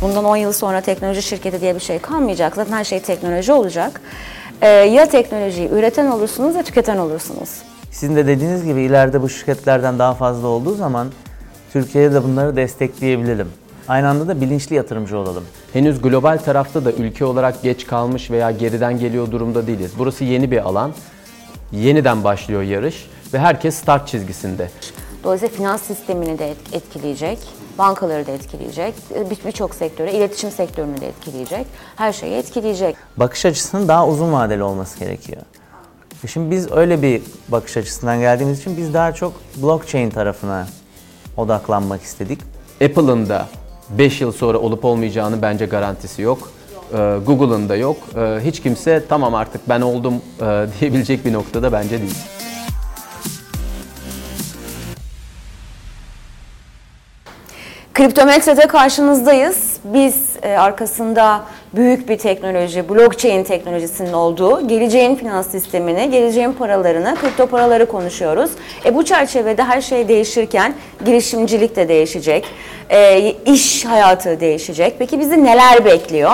Bundan 10 yıl sonra teknoloji şirketi diye bir şey kalmayacak. Zaten her şey teknoloji olacak. Ee, ya teknolojiyi üreten olursunuz ya tüketen olursunuz. Sizin de dediğiniz gibi ileride bu şirketlerden daha fazla olduğu zaman Türkiye'de de bunları destekleyebilelim. Aynı anda da bilinçli yatırımcı olalım. Henüz global tarafta da ülke olarak geç kalmış veya geriden geliyor durumda değiliz. Burası yeni bir alan. Yeniden başlıyor yarış ve herkes start çizgisinde. Dolayısıyla finans sistemini de et- etkileyecek, bankaları da etkileyecek, bir- birçok sektörü, iletişim sektörünü de etkileyecek, her şeyi etkileyecek. Bakış açısının daha uzun vadeli olması gerekiyor. E Şimdi biz öyle bir bakış açısından geldiğimiz için biz daha çok blockchain tarafına odaklanmak istedik. Apple'ın da 5 yıl sonra olup olmayacağını bence garantisi yok. Ee, Google'ın da yok. Hiç kimse tamam artık ben oldum e, diyebilecek bir noktada bence değil. Kriptometrede karşınızdayız. Biz e, arkasında büyük bir teknoloji, blockchain teknolojisinin olduğu, geleceğin finans sistemini, geleceğin paralarını, kripto paraları konuşuyoruz. E, bu çerçevede her şey değişirken girişimcilik de değişecek, e, iş hayatı değişecek. Peki bizi neler bekliyor?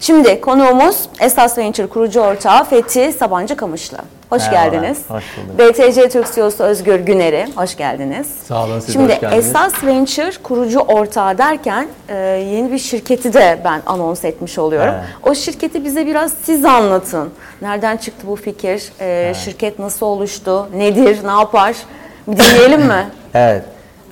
Şimdi konuğumuz Esas Venture kurucu ortağı Fethi Sabancı Kamışlı. Hoş Merhabalar, geldiniz. hoş bulduk. BTC Türk CEO'su Özgür Güner'i, hoş geldiniz. Sağ olun, siz Şimdi hoş geldiniz. Esas Venture kurucu ortağı derken e, yeni bir şirketi de ben anons etmiş oluyorum. Evet. O şirketi bize biraz siz anlatın. Nereden çıktı bu fikir? E, Şirket nasıl oluştu? Nedir? Ne yapar? Bir dinleyelim mi? Evet.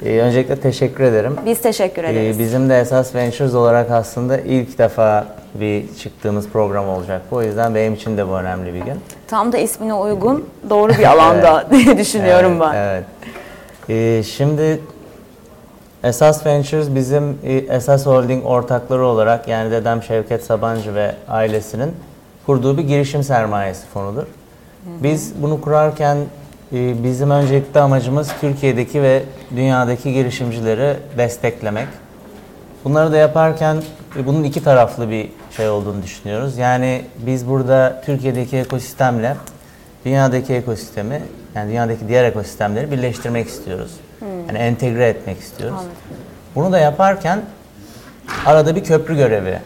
Ee, öncelikle teşekkür ederim. Biz teşekkür Ee, ederiz. bizim de Esas Ventures olarak aslında ilk defa bir çıktığımız program olacak. bu. O yüzden benim için de bu önemli bir gün. Tam da ismine uygun doğru bir alanda diye düşünüyorum ben. Evet. Ee, şimdi Esas Ventures bizim e, Esas Holding ortakları olarak yani dedem Şevket Sabancı ve ailesinin kurduğu bir girişim sermayesi fonudur. Biz bunu kurarken e, bizim öncelikli amacımız Türkiye'deki ve dünyadaki girişimcileri desteklemek. Bunları da yaparken bunun iki taraflı bir şey olduğunu düşünüyoruz. Yani biz burada Türkiye'deki ekosistemle dünyadaki ekosistemi, yani dünyadaki diğer ekosistemleri birleştirmek istiyoruz. Yani entegre etmek istiyoruz. Bunu da yaparken arada bir köprü görevi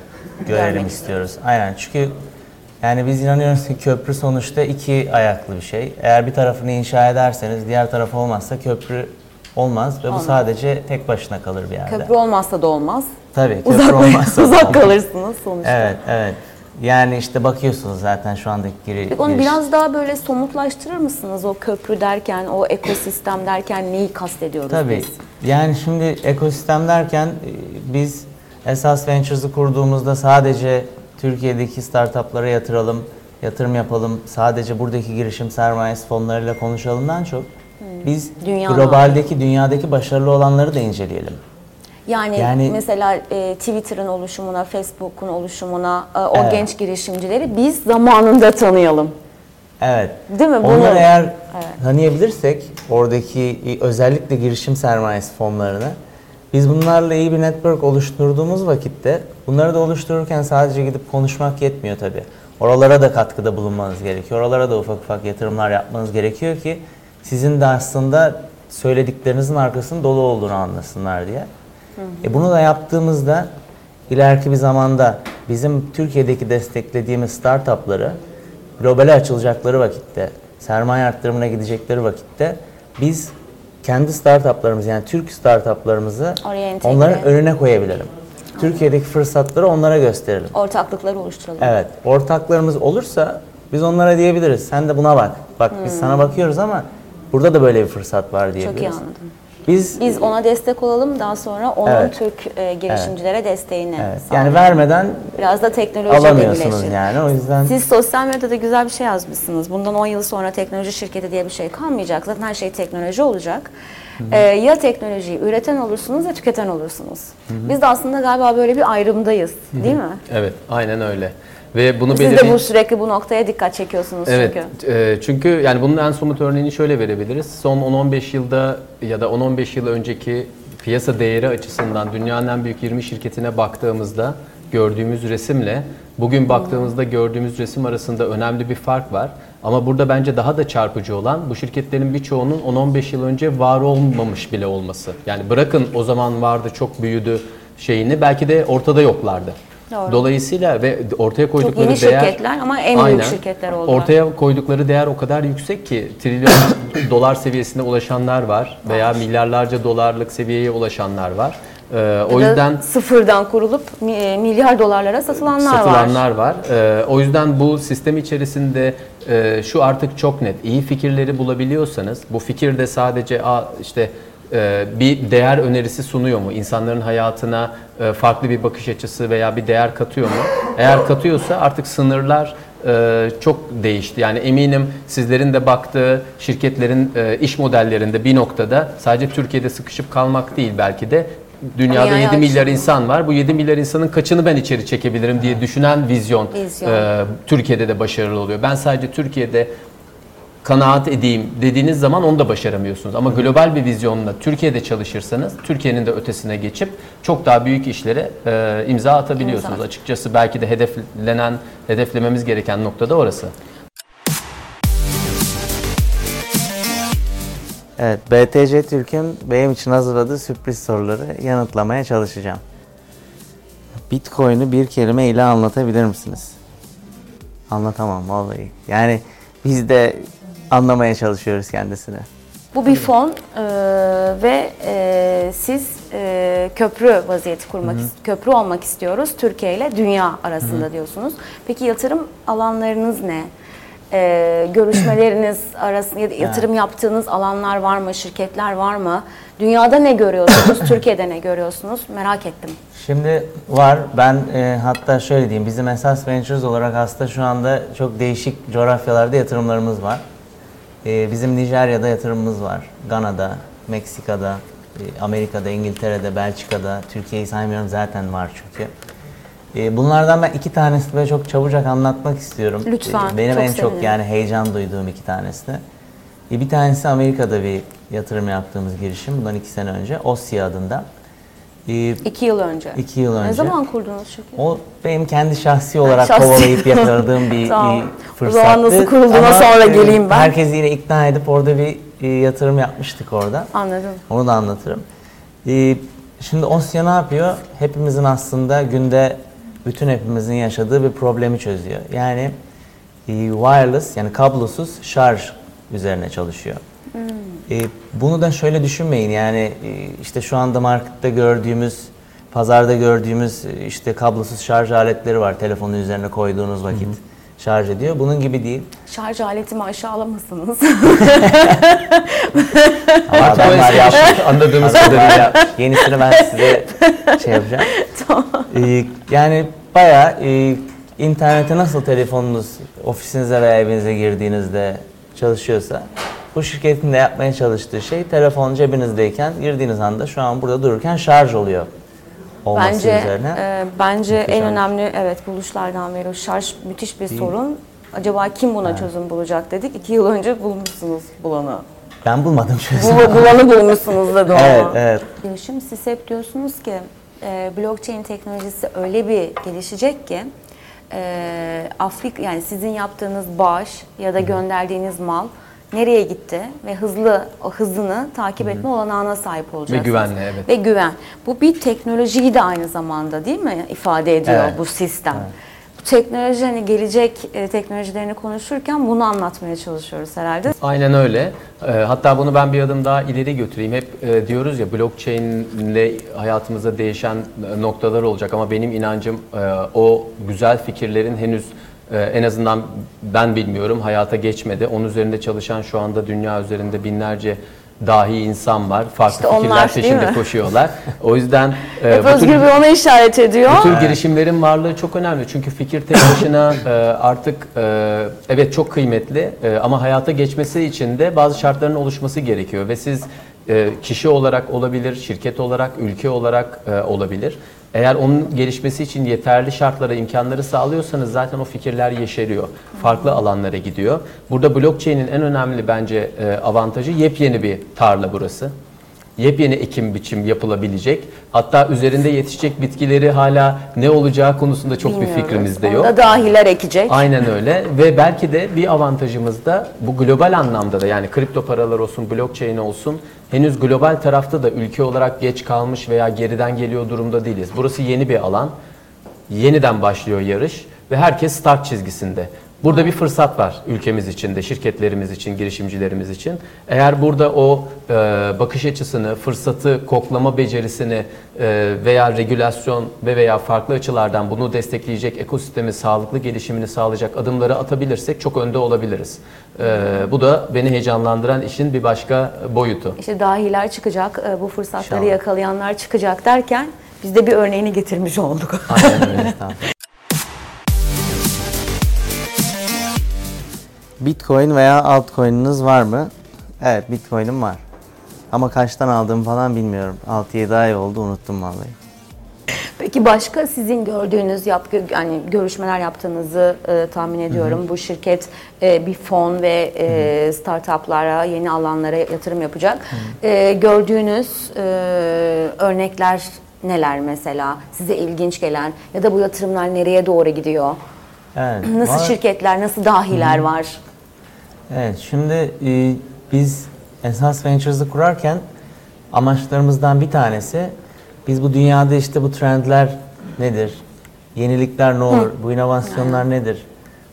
görelim istiyoruz. Aynen çünkü yani biz inanıyoruz ki köprü sonuçta iki ayaklı bir şey. Eğer bir tarafını inşa ederseniz diğer taraf olmazsa köprü olmaz ve bu sadece tek başına kalır bir yerde. Köprü olmazsa da olmaz. Tabii köprü Uzak, olmazsa uzak olmaz. kalırsınız sonuçta. Evet, evet. Yani işte bakıyorsunuz zaten şu andaki giri, Peki onu giriş- biraz daha böyle somutlaştırır mısınız? O köprü derken, o ekosistem derken neyi kastediyoruz Tabii. biz? Yani şimdi ekosistem derken e, biz Esas Ventures'ı kurduğumuzda sadece Türkiye'deki startuplara yatıralım, yatırım yapalım, sadece buradaki girişim sermayesi fonlarıyla konuşalımdan çok biz Dünyanın globaldeki, dünyadaki başarılı olanları da inceleyelim. Yani, Yani- mesela e, Twitter'ın oluşumuna, Facebook'un oluşumuna, e, o Evet. genç girişimcileri biz zamanında tanıyalım. Evet. Değil mi? Onları Bunu- eğer tanıyabilirsek oradaki özellikle girişim sermayesi fonlarını biz bunlarla iyi bir network oluşturduğumuz vakitte bunları da oluştururken sadece gidip konuşmak yetmiyor tabii. Oralara da katkıda bulunmanız gerekiyor. Oralara da ufak ufak yatırımlar yapmanız gerekiyor ki sizin de aslında söylediklerinizin arkasının dolu olduğunu anlasınlar diye. E bunu da yaptığımızda ileriki bir zamanda bizim Türkiye'deki desteklediğimiz startupları globale açılacakları vakitte, sermaye arttırımına gidecekleri vakitte biz kendi startuplarımızı yani Türk startuplarımızı onların önüne koyabilirim. Türkiye'deki fırsatları onlara gösterelim. Ortaklıkları oluşturalım. Evet, ortaklarımız olursa biz onlara diyebiliriz. Sen de buna bak. Bak biz sana bakıyoruz ama burada da böyle bir fırsat var diyebiliriz. Çok iyi anladım. Biz Biz ona destek olalım, daha sonra onun Evet. Türk e, girişimcilere desteğini evet, sağlayalım. yani vermeden Biraz da teknolojiyle alamıyorsunuz yani. O yüzden Siz sosyal medyada güzel bir şey yazmışsınız. Bundan 10 yıl sonra teknoloji şirketi diye bir şey kalmayacak. Zaten her şey teknoloji olacak. Ee, ya teknolojiyi üreten olursunuz ya tüketen olursunuz. Biz de aslında galiba böyle bir ayrımdayız. Değil mi? Evet, aynen öyle. Ve bunu Siz de belirleyen- bu sürekli bu noktaya dikkat çekiyorsunuz Evet, çünkü. e, çünkü yani bunun en somut örneğini şöyle verebiliriz. Son 10-15 yılda ya da 10-15 yıl önceki piyasa değeri açısından dünyanın en büyük 20 şirketine baktığımızda gördüğümüz resimle bugün baktığımızda gördüğümüz resim arasında önemli bir fark var. Ama burada bence daha da çarpıcı olan bu şirketlerin birçoğunun 10-15 yıl önce var olmamış bile olması. Yani bırakın o zaman vardı çok büyüdü şeyini belki de ortada yoklardı. Doğru. Dolayısıyla ve ortaya koydukları yeni değer şirketler ama en büyük şirketler oldular. Ortaya koydukları değer o kadar yüksek ki trilyon dolar seviyesine ulaşanlar var veya milyarlarca dolarlık seviyeye ulaşanlar var. Ee, o yüzden sıfırdan kurulup e, milyar dolarlara satılanlar, var. satılanlar var. Ee, o yüzden bu sistem içerisinde e, şu artık çok net. İyi fikirleri bulabiliyorsanız bu fikir de sadece a, işte bir değer önerisi sunuyor mu? İnsanların hayatına e, farklı bir bakış açısı veya bir değer katıyor mu? Eğer katıyorsa artık sınırlar e, çok değişti. Yani eminim sizlerin de baktığı şirketlerin e, iş modellerinde bir noktada sadece Türkiye'de sıkışıp kalmak değil belki de dünyada Dünyaya 7 milyar açılıyor. insan var. Bu 7 milyar insanın kaçını ben içeri çekebilirim diye düşünen vizyon, Vizyon. e, Türkiye'de de başarılı oluyor. Ben sadece Türkiye'de kanaat edeyim dediğiniz zaman onu da başaramıyorsunuz. Ama global bir vizyonla Türkiye'de çalışırsanız Türkiye'nin de ötesine geçip çok daha büyük işlere e, imza atabiliyorsunuz. İmza. Açıkçası belki de hedeflenen, hedeflememiz gereken noktada orası. Evet, BTC Türk'ün benim için hazırladığı sürpriz soruları yanıtlamaya çalışacağım. Bitcoin'i bir kelime ile anlatabilir misiniz? Anlatamam vallahi. Yani biz de anlamaya çalışıyoruz kendisini. Bu bir fon e, ve e, siz e, köprü vaziyeti kurmak, is- köprü olmak istiyoruz Türkiye ile dünya arasında diyorsunuz. Peki yatırım alanlarınız ne? E, görüşmeleriniz arasında ya da yatırım yaptığınız alanlar var mı? Şirketler var mı? Dünyada ne görüyorsunuz? Türkiye'de ne görüyorsunuz? Merak ettim. Şimdi var. Ben e, hatta şöyle diyeyim. Bizim esas ventures olarak aslında şu anda çok değişik coğrafyalarda yatırımlarımız var. E, bizim Nijerya'da yatırımımız var. Gana'da, Meksika'da, e, Amerika'da, İngiltere'de, Belçika'da. Türkiye'yi saymıyorum zaten var çünkü. E, bunlardan ben iki tanesini böyle çok çabucak anlatmak istiyorum. Lütfen, E, benim çok en çok sevinirim. yani heyecan duyduğum iki tanesini. E, bir tanesi Amerika'da bir yatırım yaptığımız girişim. Bundan iki sene önce. Ossia adında. E, İki yıl önce. İki yıl Ne önce. zaman kurdunuz şirketi? O benim kendi şahsi olarak şahsi. kovalayıp yakaladığım bir, Tamam. bir O fırsattı. zaman nasıl kurulduğuna Ama, sonra e, geleyim ben. Herkesi yine ikna edip orada bir e, yatırım yapmıştık orada. Anladım. Onu da anlatırım. E, şimdi Osya ne yapıyor? Hepimizin aslında günde bütün hepimizin yaşadığı bir problemi çözüyor. Yani wireless yani kablosuz şarj üzerine çalışıyor. E, bunu da şöyle düşünmeyin yani e, işte şu anda markette gördüğümüz, pazarda gördüğümüz e, işte kablosuz şarj aletleri var telefonun üzerine koyduğunuz vakit şarj ediyor. Bunun gibi değil. Şarj aletimi aşağılamasınız. Ama adamlar yapmış. Anladığımız kadarıyla. Yenisini ben size şey yapacağım. E, yani bayağı e, internete nasıl telefonunuz ofisinize veya evinize girdiğinizde çalışıyorsa bu şirketin de yapmaya çalıştığı şey telefon cebinizdeyken girdiğiniz anda şu an burada dururken şarj oluyor olması Bence üzerine. e, bence en Muhteşem. önemli evet buluşlardan biri şarj müthiş bir sorun. Acaba kim buna çözüm bulacak dedik. İki yıl önce bulmuşsunuz bulanı. Ben bulmadım çözümü. Bu, bulanı bulmuşsunuz dedi ama. Evet, evet. Girişim siz hep diyorsunuz ki e, blockchain teknolojisi öyle bir gelişecek ki e, Afrika yani sizin yaptığınız bağış ya da gönderdiğiniz mal nereye gitti ve hızlı o hızını takip etme olanağına sahip olacaksınız. güvenli, evet. Ve güven. Bu bir teknolojiyi de aynı zamanda değil mi ifade ediyor Evet. bu sistem. Bu teknoloji hani gelecek e, teknolojilerini konuşurken bunu anlatmaya çalışıyoruz herhalde. Aynen öyle. Ee, Hatta bunu ben bir adım daha ileri götüreyim. Hep e, diyoruz ya blockchain ile hayatımızda değişen e, noktalar olacak ama benim inancım e, o güzel fikirlerin henüz e, en azından ben bilmiyorum hayata geçmedi. Onun üzerinde çalışan şu anda dünya üzerinde binlerce dahi insan var. Farklı İşte onlar, fikirler değil peşinde koşuyorlar. O yüzden e, bu tür- Bey ona işaret ediyor. bu tür girişimlerin varlığı çok önemli. Çünkü fikir tek başına e, artık e, evet çok kıymetli e, ama hayata geçmesi için de bazı şartların oluşması gerekiyor ve siz e, kişi olarak olabilir, şirket olarak, ülke olarak e, olabilir. Eğer onun gelişmesi için yeterli şartlara, imkanları sağlıyorsanız zaten o fikirler yeşeriyor. Farklı alanlara gidiyor. Burada blockchain'in en önemli bence e, avantajı yepyeni bir tarla burası. Yepyeni ekim biçim yapılabilecek. Hatta üzerinde yetişecek bitkileri hala ne olacağı konusunda çok bir Bilmiyoruz. fikrimiz de yok. da dahiler ekecek. Aynen öyle ve belki de bir avantajımız da bu global anlamda da yani kripto paralar olsun, blockchain olsun henüz global tarafta da ülke olarak geç kalmış veya geriden geliyor durumda değiliz. Burası yeni bir alan. Yeniden başlıyor yarış ve herkes start çizgisinde. Burada bir fırsat var ülkemiz için de, şirketlerimiz için, girişimcilerimiz için. Eğer burada o e, bakış açısını, fırsatı, koklama becerisini e, veya regülasyon ve veya farklı açılardan bunu destekleyecek ekosistemi, sağlıklı gelişimini sağlayacak adımları atabilirsek çok önde olabiliriz. E, bu da beni heyecanlandıran işin bir başka boyutu. İşte dahiler çıkacak, e, bu fırsatları İnşallah. yakalayanlar çıkacak derken biz de bir örneğini getirmiş olduk. Aynen öyle. Bitcoin veya altcoin'iniz var mı? Evet, Bitcoin'im var. Ama kaçtan aldığımı falan bilmiyorum. 6-7 ay oldu, unuttum vallahi. Peki başka sizin gördüğünüz yap yani görüşmeler yaptığınızı e, tahmin ediyorum. Bu şirket e, bir fon ve e, startuplara, yeni alanlara yatırım yapacak. E, gördüğünüz e, örnekler neler mesela? Size ilginç gelen ya da bu yatırımlar nereye doğru gidiyor? Evet, Nasıl var. şirketler, nasıl dahiler var? Evet, şimdi e, biz Esas Ventures'ı kurarken amaçlarımızdan bir tanesi biz bu dünyada işte bu trendler nedir? Yenilikler ne olur? Bu inovasyonlar nedir?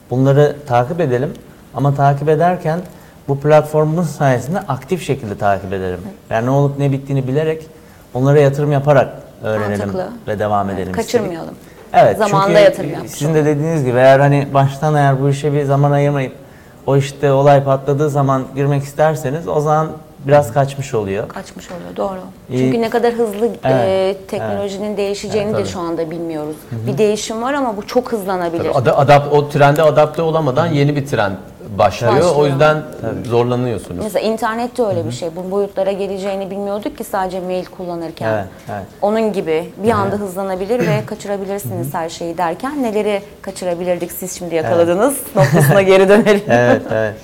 Bunları takip edelim ama takip ederken bu platformumuz sayesinde aktif şekilde takip edelim. Yani ne olup ne bittiğini bilerek onlara yatırım yaparak öğrenelim Mantıklı. ve devam edelim. istedik. Kaçırmayalım. Evet. Zamanında çünkü yatırım yapmış Sizin de dediğiniz gibi eğer hani baştan eğer bu işe bir zaman ayırmayıp o işte olay patladığı zaman girmek isterseniz o zaman biraz kaçmış oluyor. Kaçmış oluyor doğru. Çünkü ne kadar hızlı e, Evet, teknolojinin değişeceğini Evet, de tabii. şu anda bilmiyoruz. Bir değişim var ama bu çok hızlanabilir. Ada, adap, o trende adapte olamadan yeni bir trend başlıyor. Başlıyor. O yüzden zorlanıyorsunuz. Mesela internet de öyle bir şey. Bu boyutlara geleceğini bilmiyorduk ki sadece mail kullanırken. Evet, evet. Onun gibi bir anda hızlanabilir ve kaçırabilirsiniz her şeyi derken neleri kaçırabilirdik siz şimdi yakaladınız noktasına geri dönelim. evet, evet.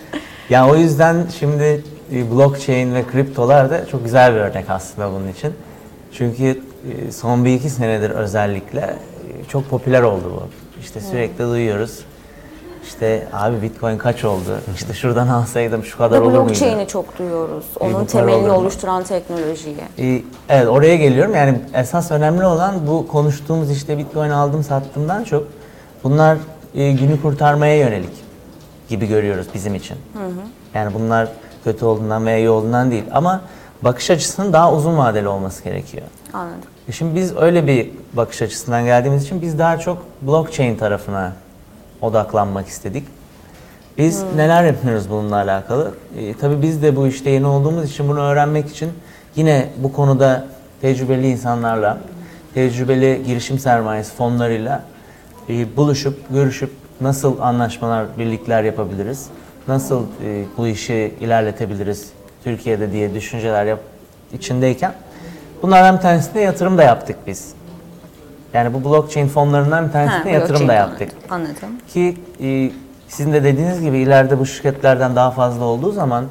Yani o yüzden şimdi e, blockchain ve kriptolar da çok güzel bir örnek aslında bunun için. Çünkü e, son bir iki senedir özellikle e, çok popüler oldu bu. İşte sürekli duyuyoruz. İşte abi Bitcoin kaç oldu? İşte şuradan alsaydım şu kadar Ve olur muydu? blockchain'i çok duyuyoruz. Onun para temelini oluşturan teknolojiyi. Ee, Evet oraya geliyorum. Yani esas önemli olan bu konuştuğumuz işte Bitcoin aldım sattımdan çok bunlar e, günü kurtarmaya yönelik gibi görüyoruz bizim için. Yani bunlar kötü olduğundan veya iyi olduğundan değil ama bakış açısının daha uzun vadeli olması gerekiyor. Anladım. E Şimdi biz öyle bir bakış açısından geldiğimiz için biz daha çok blockchain tarafına odaklanmak istedik. Biz neler yapıyoruz bununla alakalı? E, tabii biz de bu işte yeni olduğumuz için bunu öğrenmek için yine bu konuda tecrübeli insanlarla, tecrübeli girişim sermayesi fonlarıyla e, buluşup, görüşüp nasıl anlaşmalar, birlikler yapabiliriz? Nasıl e, bu işi ilerletebiliriz Türkiye'de diye düşünceler yap içindeyken bunlardan bir tanesine yatırım da yaptık biz. Yani bu blockchain fonlarından bir tanesine Ha, yatırım da blockchain yaptık. Anladım. Anladım. Ki e, sizin de dediğiniz gibi ileride bu şirketlerden daha fazla olduğu zaman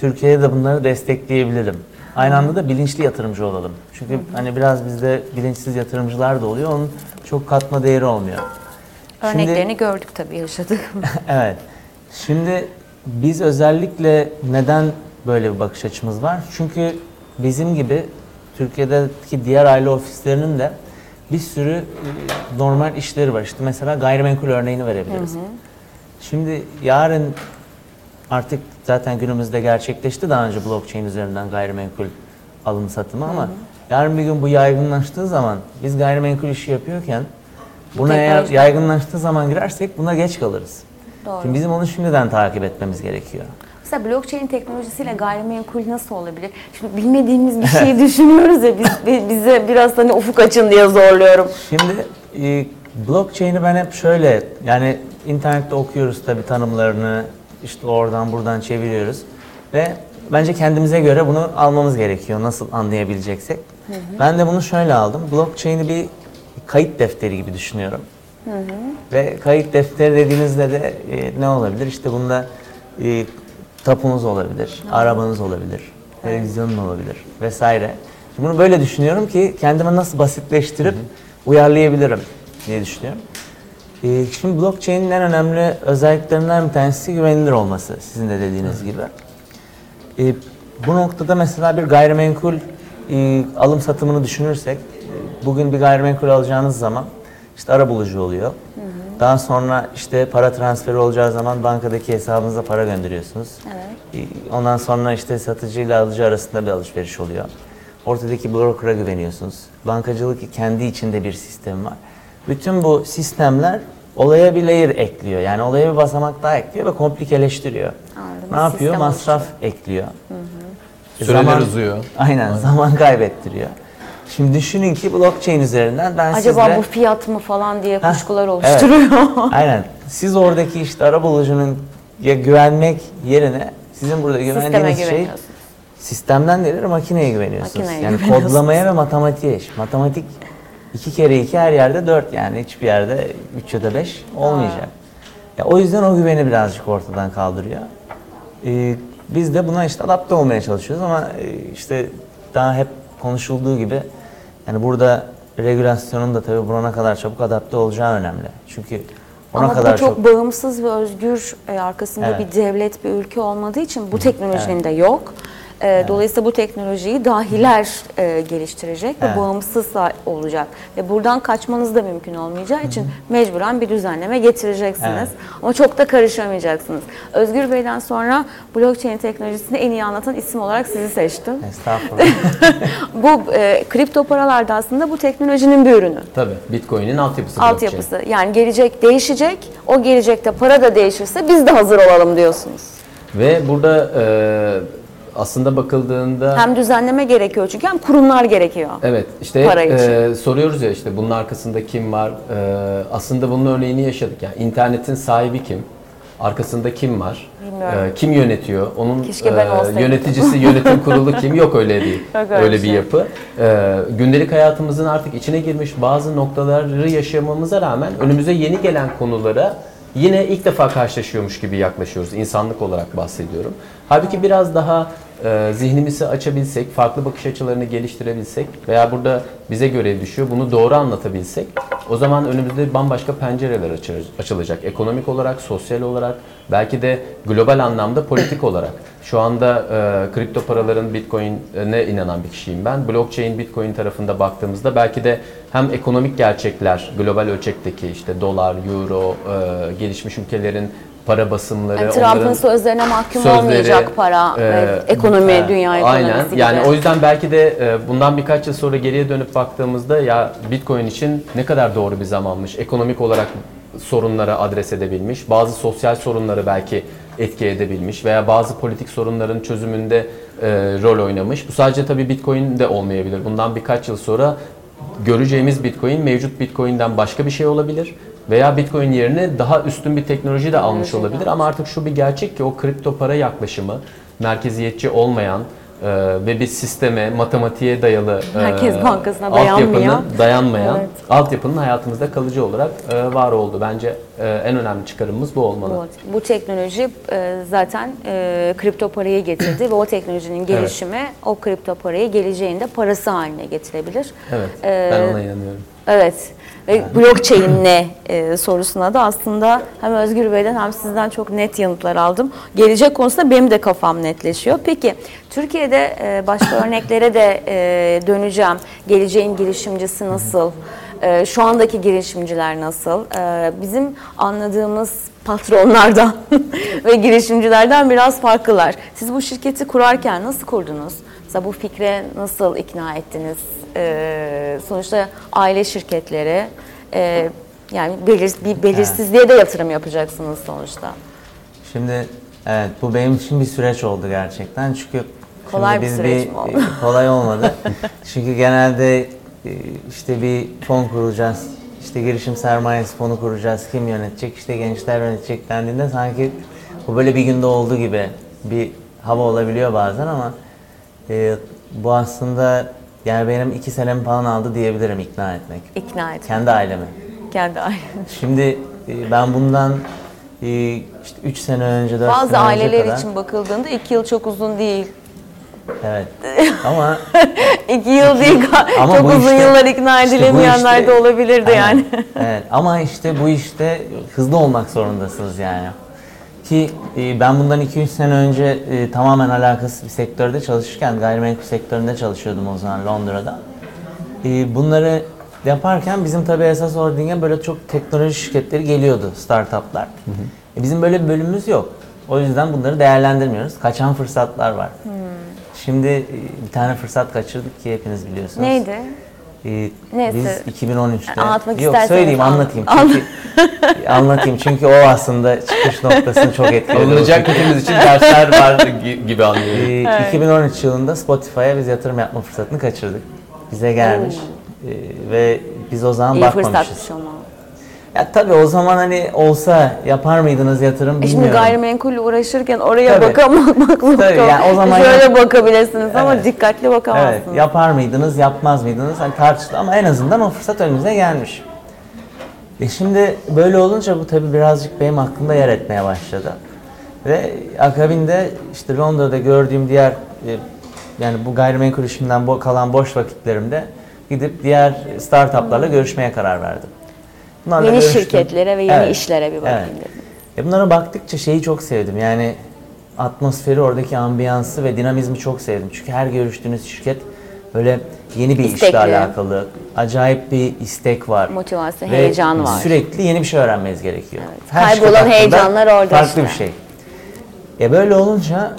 Türkiye'de de bunları destekleyebilirim. Aynı anda da bilinçli yatırımcı olalım. Çünkü hani biraz bizde bilinçsiz yatırımcılar da oluyor. Onun çok katma değeri olmuyor. Şimdi- Örneklerini gördük tabii yaşadık. evet. Şimdi biz özellikle neden böyle bir bakış açımız var? Çünkü bizim gibi Türkiye'deki diğer aile ofislerinin de bir sürü e, normal işleri var. İşte mesela gayrimenkul örneğini verebiliriz. Şimdi yarın artık zaten günümüzde gerçekleşti daha önce blockchain üzerinden gayrimenkul alım satımı ama yarın bir gün bu yaygınlaştığı zaman biz gayrimenkul işi yapıyorken buna eğer yaygınlaştığı zaman girersek buna geç kalırız. Doğru. Şimdi bizim onu şimdiden takip etmemiz gerekiyor. Mesela blockchain teknolojisiyle gayrimenkul nasıl olabilir? Şimdi bilmediğimiz bir şeyi düşünüyoruz ya biz, bi- bize biraz hani ufuk açın diye zorluyorum. Şimdi e, blockchain'i ben hep şöyle yani internette okuyoruz tabii tanımlarını işte oradan buradan çeviriyoruz ve bence kendimize göre bunu almamız gerekiyor nasıl anlayabileceksek. Ben de bunu şöyle aldım. Blockchain'i bir kayıt defteri gibi düşünüyorum. Ve kayıt defteri dediğinizde de e, ne olabilir? İşte bunda e, tapunuz olabilir, arabanız olabilir, televizyonun olabilir vesaire. Şimdi bunu böyle düşünüyorum ki kendime nasıl basitleştirip uyarlayabilirim diye düşünüyorum. Ee, Şimdi blockchain'in en önemli özelliklerinden bir tanesi güvenilir olması sizin de dediğiniz gibi. Ee, bu noktada mesela bir gayrimenkul e, alım satımını düşünürsek e, bugün bir gayrimenkul alacağınız zaman işte arabulucu oluyor. Daha sonra işte para transferi olacağı zaman bankadaki hesabınıza para gönderiyorsunuz. Evet. E, Ondan sonra işte satıcı ile alıcı arasında bir alışveriş oluyor. Ortadaki broker'a güveniyorsunuz. Bankacılık kendi içinde bir sistem var. Bütün bu sistemler olaya bir layer ekliyor. Yani olaya bir basamak daha ekliyor ve komplikeleştiriyor. Anladım. Ne yapıyor? Sistem Masraf ekliyor. E, Süreler uzuyor. Aynen, zaman kaybettiriyor. Şimdi düşünün ki blockchain üzerinden ben Acaba sizle... bu fiyat mı falan diye Heh, kuşkular evet. oluşturuyor. Aynen. Siz oradaki işte arabulucunun ya güvenmek yerine sizin burada güvendiğiniz şey sistemden değil makineye güveniyorsunuz. Makineye yani güveniyorsunuz. kodlamaya ve matematiğe. Matematik iki kere iki her yerde dört yani hiçbir yerde üç ya da beş olmayacak. Ya o yüzden o güveni birazcık ortadan kaldırıyor. Ee, biz de buna işte adapte olmaya çalışıyoruz ama e, işte daha hep konuşulduğu gibi yani burada regülasyonun da tabii buna kadar çabuk adapte olacağı önemli. Çünkü ona Ama kadar bu çok, bağımsız ve özgür e, arkasında Evet. bir devlet, bir ülke olmadığı için bu teknolojinin de yok. E, Dolayısıyla bu teknolojiyi dahiler e, geliştirecek Evet. ve bağımsız olacak. Ve buradan kaçmanız da mümkün olmayacağı için mecburen bir düzenleme getireceksiniz. Evet. Ama çok da karışamayacaksınız. Özgür Bey'den sonra blockchain teknolojisini en iyi anlatan isim olarak sizi seçtim. Estağfurullah. bu e, kripto paralar da aslında bu teknolojinin bir ürünü. Tabii. Bitcoin'in altyapısı blockchain. altyapısı. Yani gelecek değişecek. O gelecekte para da değişirse biz de hazır olalım diyorsunuz. Ve burada e, aslında bakıldığında Hem düzenleme gerekiyor çünkü hem kurumlar gerekiyor. Evet işte Para hep, için. e, soruyoruz ya işte bunun arkasında kim var? E, aslında bunun örneğini yaşadık. Yani internetin sahibi kim? Arkasında kim var? Bilmiyorum. E, kim yönetiyor? Onun olsaydım. yöneticisi, yönetim kurulu kim? Yok öyle değil. Yok öyle öyle bir bir şey. yapı. E, gündelik hayatımızın artık içine girmiş bazı noktaları yaşamamıza rağmen önümüze yeni gelen konulara yine ilk defa karşılaşıyormuş gibi yaklaşıyoruz. İnsanlık olarak bahsediyorum. Halbuki biraz daha e, zihnimizi açabilsek, farklı bakış açılarını geliştirebilsek veya burada bize görev düşüyor, bunu doğru anlatabilsek o zaman önümüzde bambaşka pencereler açı- açılacak. Ekonomik olarak, sosyal olarak, belki de global anlamda politik olarak. Şu anda e, kripto paraların Bitcoin'e inanan bir kişiyim ben. Blockchain Bitcoin tarafında baktığımızda belki de hem ekonomik gerçekler, global ölçekteki işte dolar, euro, e, gelişmiş ülkelerin para basımları, Yani Trump'ın sözlerine mahkum sözleri, olmayacak para, e, ekonomi, e, dünya ekonomisi Aynen. gibi. Yani o yüzden belki de e, bundan birkaç yıl sonra geriye dönüp baktığımızda ya Bitcoin için ne kadar doğru bir zamanmış. Ekonomik olarak sorunlara adres edebilmiş. Bazı sosyal sorunları belki etki edebilmiş veya bazı politik sorunların çözümünde e, rol oynamış. Bu sadece tabii Bitcoin de olmayabilir. Bundan birkaç yıl sonra göreceğimiz Bitcoin mevcut Bitcoin'den başka bir şey olabilir. Veya Bitcoin yerine daha üstün bir teknoloji de almış Teknoloji de olabilir. Ama artık şu bir gerçek ki o kripto para yaklaşımı merkeziyetçi olmayan e, ve bir sisteme, matematiğe dayalı e, Merkez Bankası'na altyapının dayanmayan. dayanmayan Evet. altyapının hayatımızda kalıcı olarak e, var oldu. Bence e, en önemli çıkarımımız bu olmalı. Bu, bu teknoloji e, zaten e, kripto parayı getirdi ve o teknolojinin gelişimi o kripto parayı geleceğinde parası haline getirebilir. Evet, Ee, ben ona inanıyorum. Evet. Ve blockchain ne e, sorusuna da aslında hem Özgür Bey'den hem sizden çok net yanıtlar aldım. Gelecek konusunda benim de kafam netleşiyor. Peki Türkiye'de e, başka örneklere de e, döneceğim. Geleceğin girişimcisi nasıl? E, şu andaki girişimciler nasıl? E, bizim anladığımız patronlardan ve girişimcilerden biraz farklılar. Siz bu şirketi kurarken nasıl kurdunuz? Mesela bu fikre nasıl ikna ettiniz? Ee, sonuçta aile şirketleri e, yani belir, bir belirsizliğe de yatırım yapacaksınız sonuçta. Şimdi evet bu benim için bir süreç oldu gerçekten çünkü Kolay bir süreç mi oldu? e, kolay olmadı. çünkü genelde e, işte bir fon kuracağız, işte girişim sermayesi fonu kuracağız, kim yönetecek, işte gençler yönetecek dendiğinde sanki bu böyle bir günde oldu gibi bir hava olabiliyor bazen ama e, bu aslında yani benim iki senemi falan aldı diyebilirim ikna etmek. İkna etmek. Kendi ailemi. Kendi aile. Şimdi e, ben bundan e, işte 3 sene önce, 4 Bazı sene önce aileler kadar... için bakıldığında iki yıl çok uzun değil. Evet. Ama İki yıl değil, Ama çok uzun işte- yıllar ikna işte edilemeyenler işte- de olabilirdi Aynen. yani. evet. Ama işte bu işte hızlı olmak zorundasınız yani. Ki e, ben bundan 2-3 sene önce e, tamamen alakasız bir sektörde çalışırken gayrimenkul sektöründe çalışıyordum o zaman Londra'da. E, bunları yaparken bizim tabii esas holdinge böyle çok teknoloji şirketleri geliyordu, startuplar. E, bizim böyle bir bölümümüz yok. O yüzden bunları değerlendirmiyoruz. Kaçan fırsatlar var. Şimdi e, bir tane fırsat kaçırdık ki hepiniz biliyorsunuz. Neydi? Ee, Neyse. Biz 2013'te Anlatmak Yok isterseniz söyleyeyim anlat. anlatayım çünkü anlatayım çünkü o aslında çıkış noktasını çok etkiledi. Alınacak hepimiz için dersler var gi- gibi anlıyorum. Ee, 2013 yılında Spotify'a biz yatırım yapma fırsatını kaçırdık. Bize gelmiş Ee, ve biz o zaman İyi bakmamışız. fırsatmış ama. Ya tabii o zaman hani olsa yapar mıydınız yatırım E şimdi bilmiyorum. gayrimenkulle uğraşırken oraya Tabii. bakamak Tabii, yani o zaman Şöyle ya- bakabilirsiniz ama Evet. dikkatli bakamazsınız. Evet, yapar mıydınız, yapmaz mıydınız? Hani tartışıldı ama en azından o fırsat önünüze gelmiş. E şimdi böyle olunca bu tabii birazcık benim aklımda yer etmeye başladı. Ve akabinde işte Londra'da gördüğüm diğer e, yani bu gayrimenkul işimden bo- kalan boş vakitlerimde gidip diğer startuplarla görüşmeye karar verdim. Bunlarla Yeni görüştüm. şirketlere ve yeni işlere bir bakayım evet. dedim. E bunlara baktıkça şeyi çok sevdim. Yani atmosferi, oradaki ambiyansı ve dinamizmi çok sevdim. Çünkü her görüştüğünüz şirket böyle yeni bir işle İstekli. alakalı. Acayip bir istek var. Motivasyon, Ve heyecan var. Sürekli yeni bir şey öğrenmeniz gerekiyor. Kaybolan şirket hakkında heyecanlar orada Farklı işte. bir şey. E böyle olunca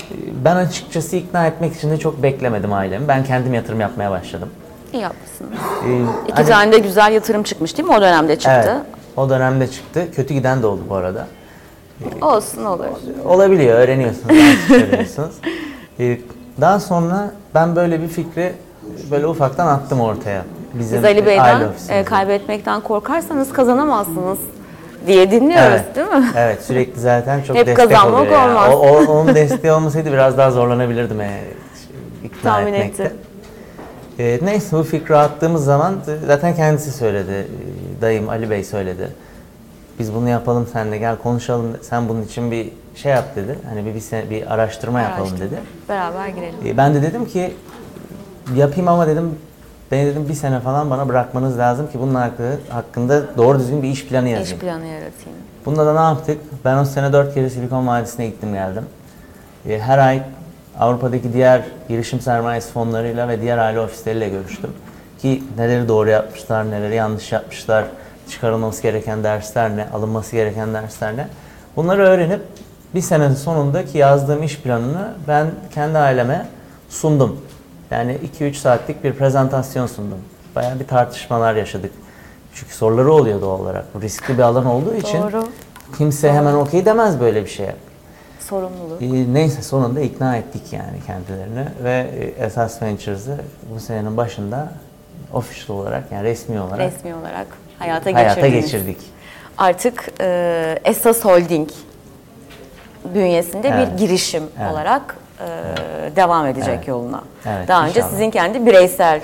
ben açıkçası ikna etmek için de çok beklemedim ailemi. Ben kendim yatırım yapmaya başladım. İyi yapmışsınız. E, İki hani- tane de güzel yatırım çıkmış değil mi? O dönemde çıktı. Evet. O dönemde çıktı. Kötü giden de oldu bu arada. Olsun olur. Olabiliyor, öğreniyorsunuz, yanlış öğreniyorsunuz. Ee, Daha sonra ben böyle bir fikri böyle ufaktan attım ortaya. Bizim Biz Ali Bey'den e, kaybetmekten korkarsanız kazanamazsınız diye dinliyoruz Evet. değil mi? Evet, sürekli zaten çok Hep destek kazanmak oluyor. yani. olmaz. O, o- onun desteği olmasaydı biraz daha zorlanabilirdim e, ikna Tahmin etmekte. ettim. Ee, neyse bu fikri attığımız zaman e, zaten kendisi söyledi. Ee, Dayım Ali Bey söyledi. Biz bunu yapalım seninle gel konuşalım. Sen bunun için bir şey yap dedi. Hani bir bir, sene- bir araştırma yapalım Araştırma. dedi. Beraber girelim. E, Ben de dedim ki yapayım ama dedim beni dedim bir sene falan bana bırakmanız lazım ki bunun hakkında, hakkında doğru düzgün bir iş planı yazayım. İş planı yaratayım. Bunda da ne yaptık? Ben o sene dört kere Silikon Vadisi'ne gittim geldim. E, Her ay Avrupa'daki diğer girişim sermayesi fonlarıyla ve diğer aile ofisleriyle görüştüm. Ki neleri doğru yapmışlar, neleri yanlış yapmışlar, çıkarılması gereken dersler ne, alınması gereken dersler ne. Bunları öğrenip bir senenin sonundaki yazdığım iş planını ben kendi aileme sundum. Yani 2-3 saatlik bir prezentasyon sundum. Bayağı bir tartışmalar yaşadık. Çünkü soruları oluyor doğal olarak. Riskli bir alan olduğu için Doğru. kimse hemen okey demez böyle bir şeye. Sorumluluk. Ee, neyse sonunda ikna ettik yani kendilerini ve e, Esas Ventures'ı bu senenin başında official olarak yani resmi olarak Resmi olarak hayata, hayata geçirdik. Artık e, Esas Holding bünyesinde Evet. bir girişim Evet. olarak e, devam edecek Evet. yoluna. Evet, Daha önce inşallah. sizin kendi bireysel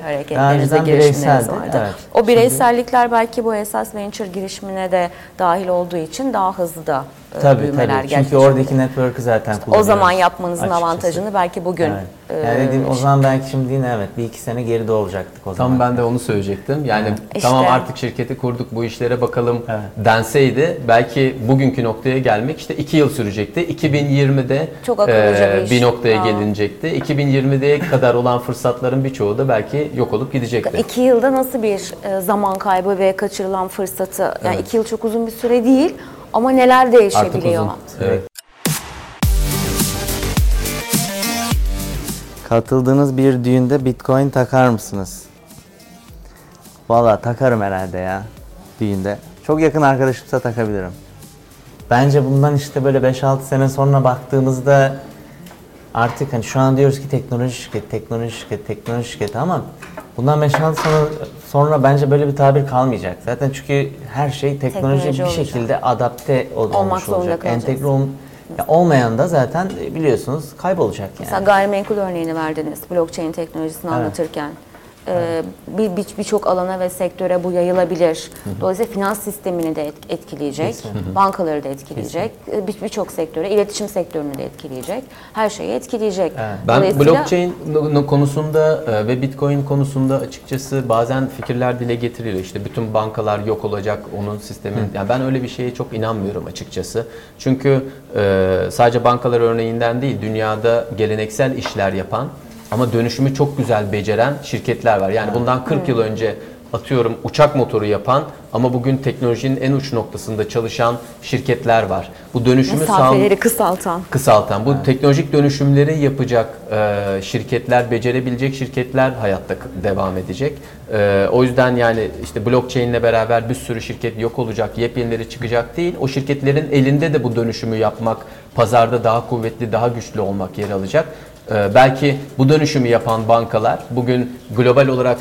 önceden girişimleriniz vardı. evet. O bireysellikler belki bu Esas Venture girişimine de dahil olduğu için daha hızlı da e, Tabii büyümeler tabii. Çünkü gerçekleşebilir. oradaki network'ı zaten O kullanıyoruz. zaman yapmanızın açıkçası. avantajını belki bugün Evet. e, Yani dediğim, o zaman belki şimdi yine evet bir iki sene geride olacaktık o zaman. Tam ben de onu söyleyecektim. Yani İşte. tamam artık şirketi kurduk bu işlere bakalım Evet. denseydi belki bugünkü noktaya gelmek işte 2 yıl sürecekti. 2020'de Çok akıllıca bir iş. noktaya Aa. gelinecekti. 2020'ye kadar olan fırsatların birçoğu da belki yok olup gidecekti. İki yılda nasıl bir e, zaman kaybı ve kaçırılan fırsatı, yani iki yıl çok uzun bir süre değil ama neler Artık değişebiliyor. uzun. Evet. Katıldığınız bir düğünde bitcoin takar mısınız? Valla takarım herhalde ya düğünde. Çok yakın arkadaşımsa takabilirim. Bence bundan işte böyle 5-6 sene sonra baktığımızda artık hani şu an diyoruz ki teknoloji şirketi, teknoloji şirketi, teknoloji şirketi ama bundan 5-6 sonra, sonra bence böyle bir tabir kalmayacak. Zaten çünkü her şey teknoloji Teknoloji bir olacak. şekilde adapte ol- Olmak olmuş zorunda olacak. Entegre ol- ya olmayan da zaten biliyorsunuz kaybolacak yani. Mesela gayrimenkul örneğini verdiniz blockchain teknolojisini Evet. anlatırken. Ee, bir bir- birçok alana ve sektöre bu yayılabilir. Dolayısıyla finans sistemini de et- etkileyecek, bankaları da etkileyecek, e, bir- birçok sektöre, iletişim sektörünü de etkileyecek, her şeyi etkileyecek. Ben blockchain konusunda e, ve bitcoin konusunda açıkçası bazen fikirler dile getiriliyor. İşte bütün bankalar yok olacak onun sistemin. Yani ben öyle bir şeye çok inanmıyorum açıkçası. Çünkü e, sadece bankalar örneğinden değil dünyada geleneksel işler yapan ama dönüşümü çok güzel beceren şirketler var. Yani bundan 40 yıl önce atıyorum uçak motoru yapan ama bugün teknolojinin en uç noktasında çalışan şirketler var. Bu dönüşümü sağ mesafeleri kısaltan. kısaltan, bu teknolojik dönüşümleri yapacak e, şirketler, becerebilecek şirketler hayatta devam edecek. E, o yüzden yani işte blockchain ile beraber bir sürü şirket yok olacak, yepyenileri çıkacak değil. O şirketlerin elinde de bu dönüşümü yapmak, pazarda daha kuvvetli, daha güçlü olmak yer alacak. E, belki bu dönüşümü yapan bankalar bugün global olarak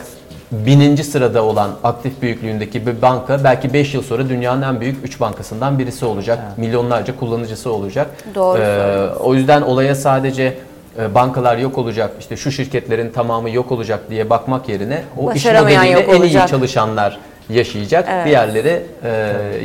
bininci sırada olan aktif büyüklüğündeki bir banka belki 5 yıl sonra dünyanın en büyük 3 bankasından birisi olacak. Milyonlarca kullanıcısı olacak. Doğru Ee, o yüzden olaya sadece e, bankalar yok olacak, işte şu şirketlerin tamamı yok olacak diye bakmak yerine o iş Başaramayan modeliyle en iyi çalışanlar yaşayacak. Evet. Diğerleri e,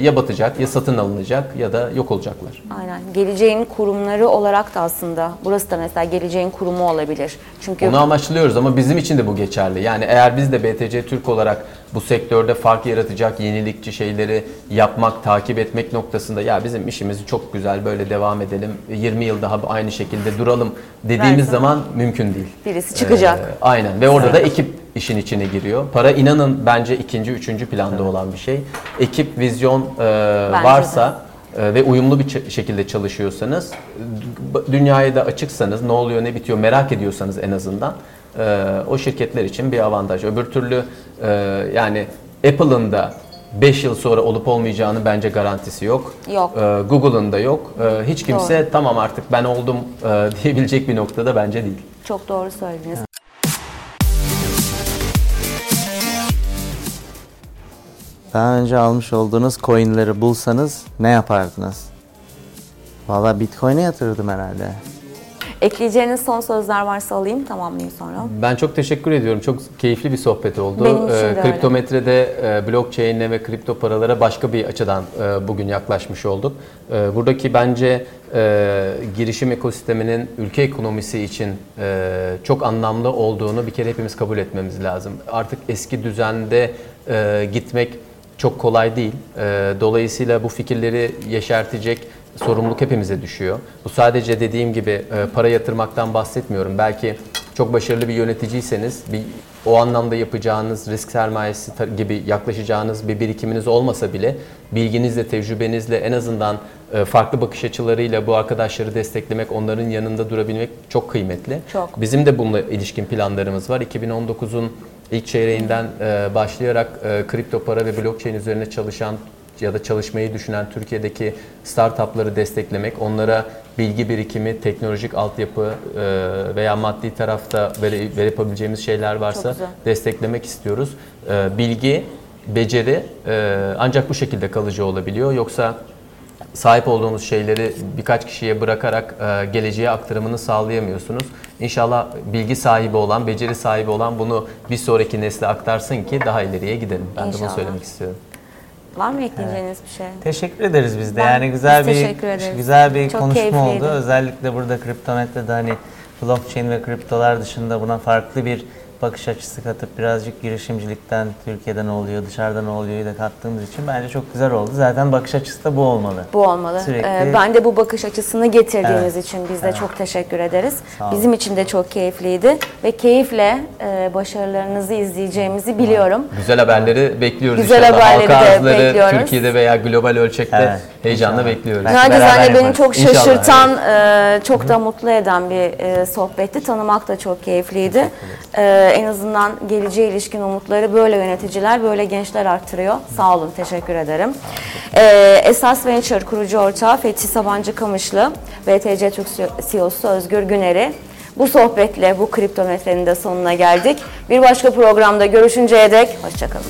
ya batacak ya satın alınacak ya da yok olacaklar. Aynen. Geleceğin kurumları olarak da aslında burası da mesela geleceğin kurumu olabilir. Çünkü Onu amaçlıyoruz ama bizim için de bu geçerli. Yani eğer biz de BTC Türk olarak bu sektörde fark yaratacak yenilikçi şeyleri yapmak, takip etmek noktasında ya bizim işimiz çok güzel böyle devam edelim, 20 yıl daha aynı şekilde duralım dediğimiz zaman mümkün değil. birisi çıkacak. Ee, aynen ve orada da ekip işin içine giriyor. Para inanın bence ikinci, üçüncü planda olan bir şey. Ekip, vizyon e, varsa e, ve uyumlu bir şekilde çalışıyorsanız, dünyaya da açıksanız, ne oluyor ne bitiyor merak ediyorsanız en azından e, o şirketler için bir avantaj. Öbür türlü e, yani Apple'ın da 5 yıl sonra olup olmayacağını bence garantisi yok. Yok. E, Google'ın da yok. E, hiç kimse tamam artık ben oldum e, diyebilecek bir noktada bence değil. Çok doğru söylediniz. Daha önce almış olduğunuz coinleri bulsanız ne yapardınız? Valla Bitcoin'e yatırırdım herhalde. Ekleyeceğiniz son sözler varsa alayım tamamlayayım sonra. Ben çok teşekkür ediyorum. Çok keyifli bir sohbet oldu. Benim için de Ee, öyle. Kriptometrede e, blockchain'e ve kripto paralara başka bir açıdan e, bugün yaklaşmış olduk. E, buradaki bence e, girişim ekosisteminin ülke ekonomisi için e, çok anlamlı olduğunu bir kere hepimiz kabul etmemiz lazım. Artık eski düzende e, gitmek çok kolay değil. E, dolayısıyla bu fikirleri yeşertecek sorumluluk hepimize düşüyor. Bu sadece dediğim gibi e, para yatırmaktan bahsetmiyorum. Belki çok başarılı bir yöneticiyseniz bir o anlamda yapacağınız risk sermayesi gibi yaklaşacağınız bir birikiminiz olmasa bile bilginizle, tecrübenizle en azından e, farklı bakış açılarıyla bu arkadaşları desteklemek, onların yanında durabilmek çok kıymetli. Çok. Bizim de bununla ilişkin planlarımız var. 2019'un ilk çeyreğinden e, başlayarak e, kripto para ve blockchain üzerine çalışan ya da çalışmayı düşünen Türkiye'deki startupları desteklemek, onlara bilgi birikimi, teknolojik altyapı e, veya maddi tarafta vere, verebileceğimiz şeyler varsa desteklemek istiyoruz. E, bilgi, beceri e, ancak bu şekilde kalıcı olabiliyor. Yoksa sahip olduğunuz şeyleri birkaç kişiye bırakarak e, geleceğe aktarımını sağlayamıyorsunuz. İnşallah bilgi sahibi olan, beceri sahibi olan bunu bir sonraki nesle aktarsın ki daha ileriye gidelim. Ben de bunu İnşallah. söylemek istiyorum. Var mı ekleyeceğiniz bir şey? Teşekkür ederiz biz de. Ben- yani güzel bir güzel bir Çok konuşma keyifliydi. oldu. Özellikle burada kriptometrede hani blockchain ve kriptolar dışında buna farklı bir bakış açısı katıp birazcık girişimcilikten Türkiye'de ne oluyor, dışarıda ne oluyor da kattığımız için bence çok güzel oldu. Zaten bakış açısı da bu olmalı. Bu olmalı. Sürekli- Ee, ben de bu bakış açısını getirdiğiniz Evet. için biz de çok teşekkür ederiz. Bizim için de çok keyifliydi ve keyifle e, başarılarınızı izleyeceğimizi biliyorum. Güzel haberleri bekliyoruz Güzel inşallah. haberleri Halka de bekliyoruz. Türkiye'de veya global ölçekte Evet, heyecanla bekliyoruz. Nacizane beni yaparız. çok İnşallah, şaşırtan, e, çok da mutlu eden bir e, sohbetti. Tanımak da çok keyifliydi. E, en azından geleceğe ilişkin umutları böyle yöneticiler, böyle gençler arttırıyor. Sağ olun, teşekkür ederim. E, Esas Venture kurucu ortağı Fethi Sabancı Kamışlı, BTC Türk CEO'su Özgür Güner'i bu sohbetle bu kriptometrenin de sonuna geldik. Bir başka programda görüşünceye dek hoşçakalın.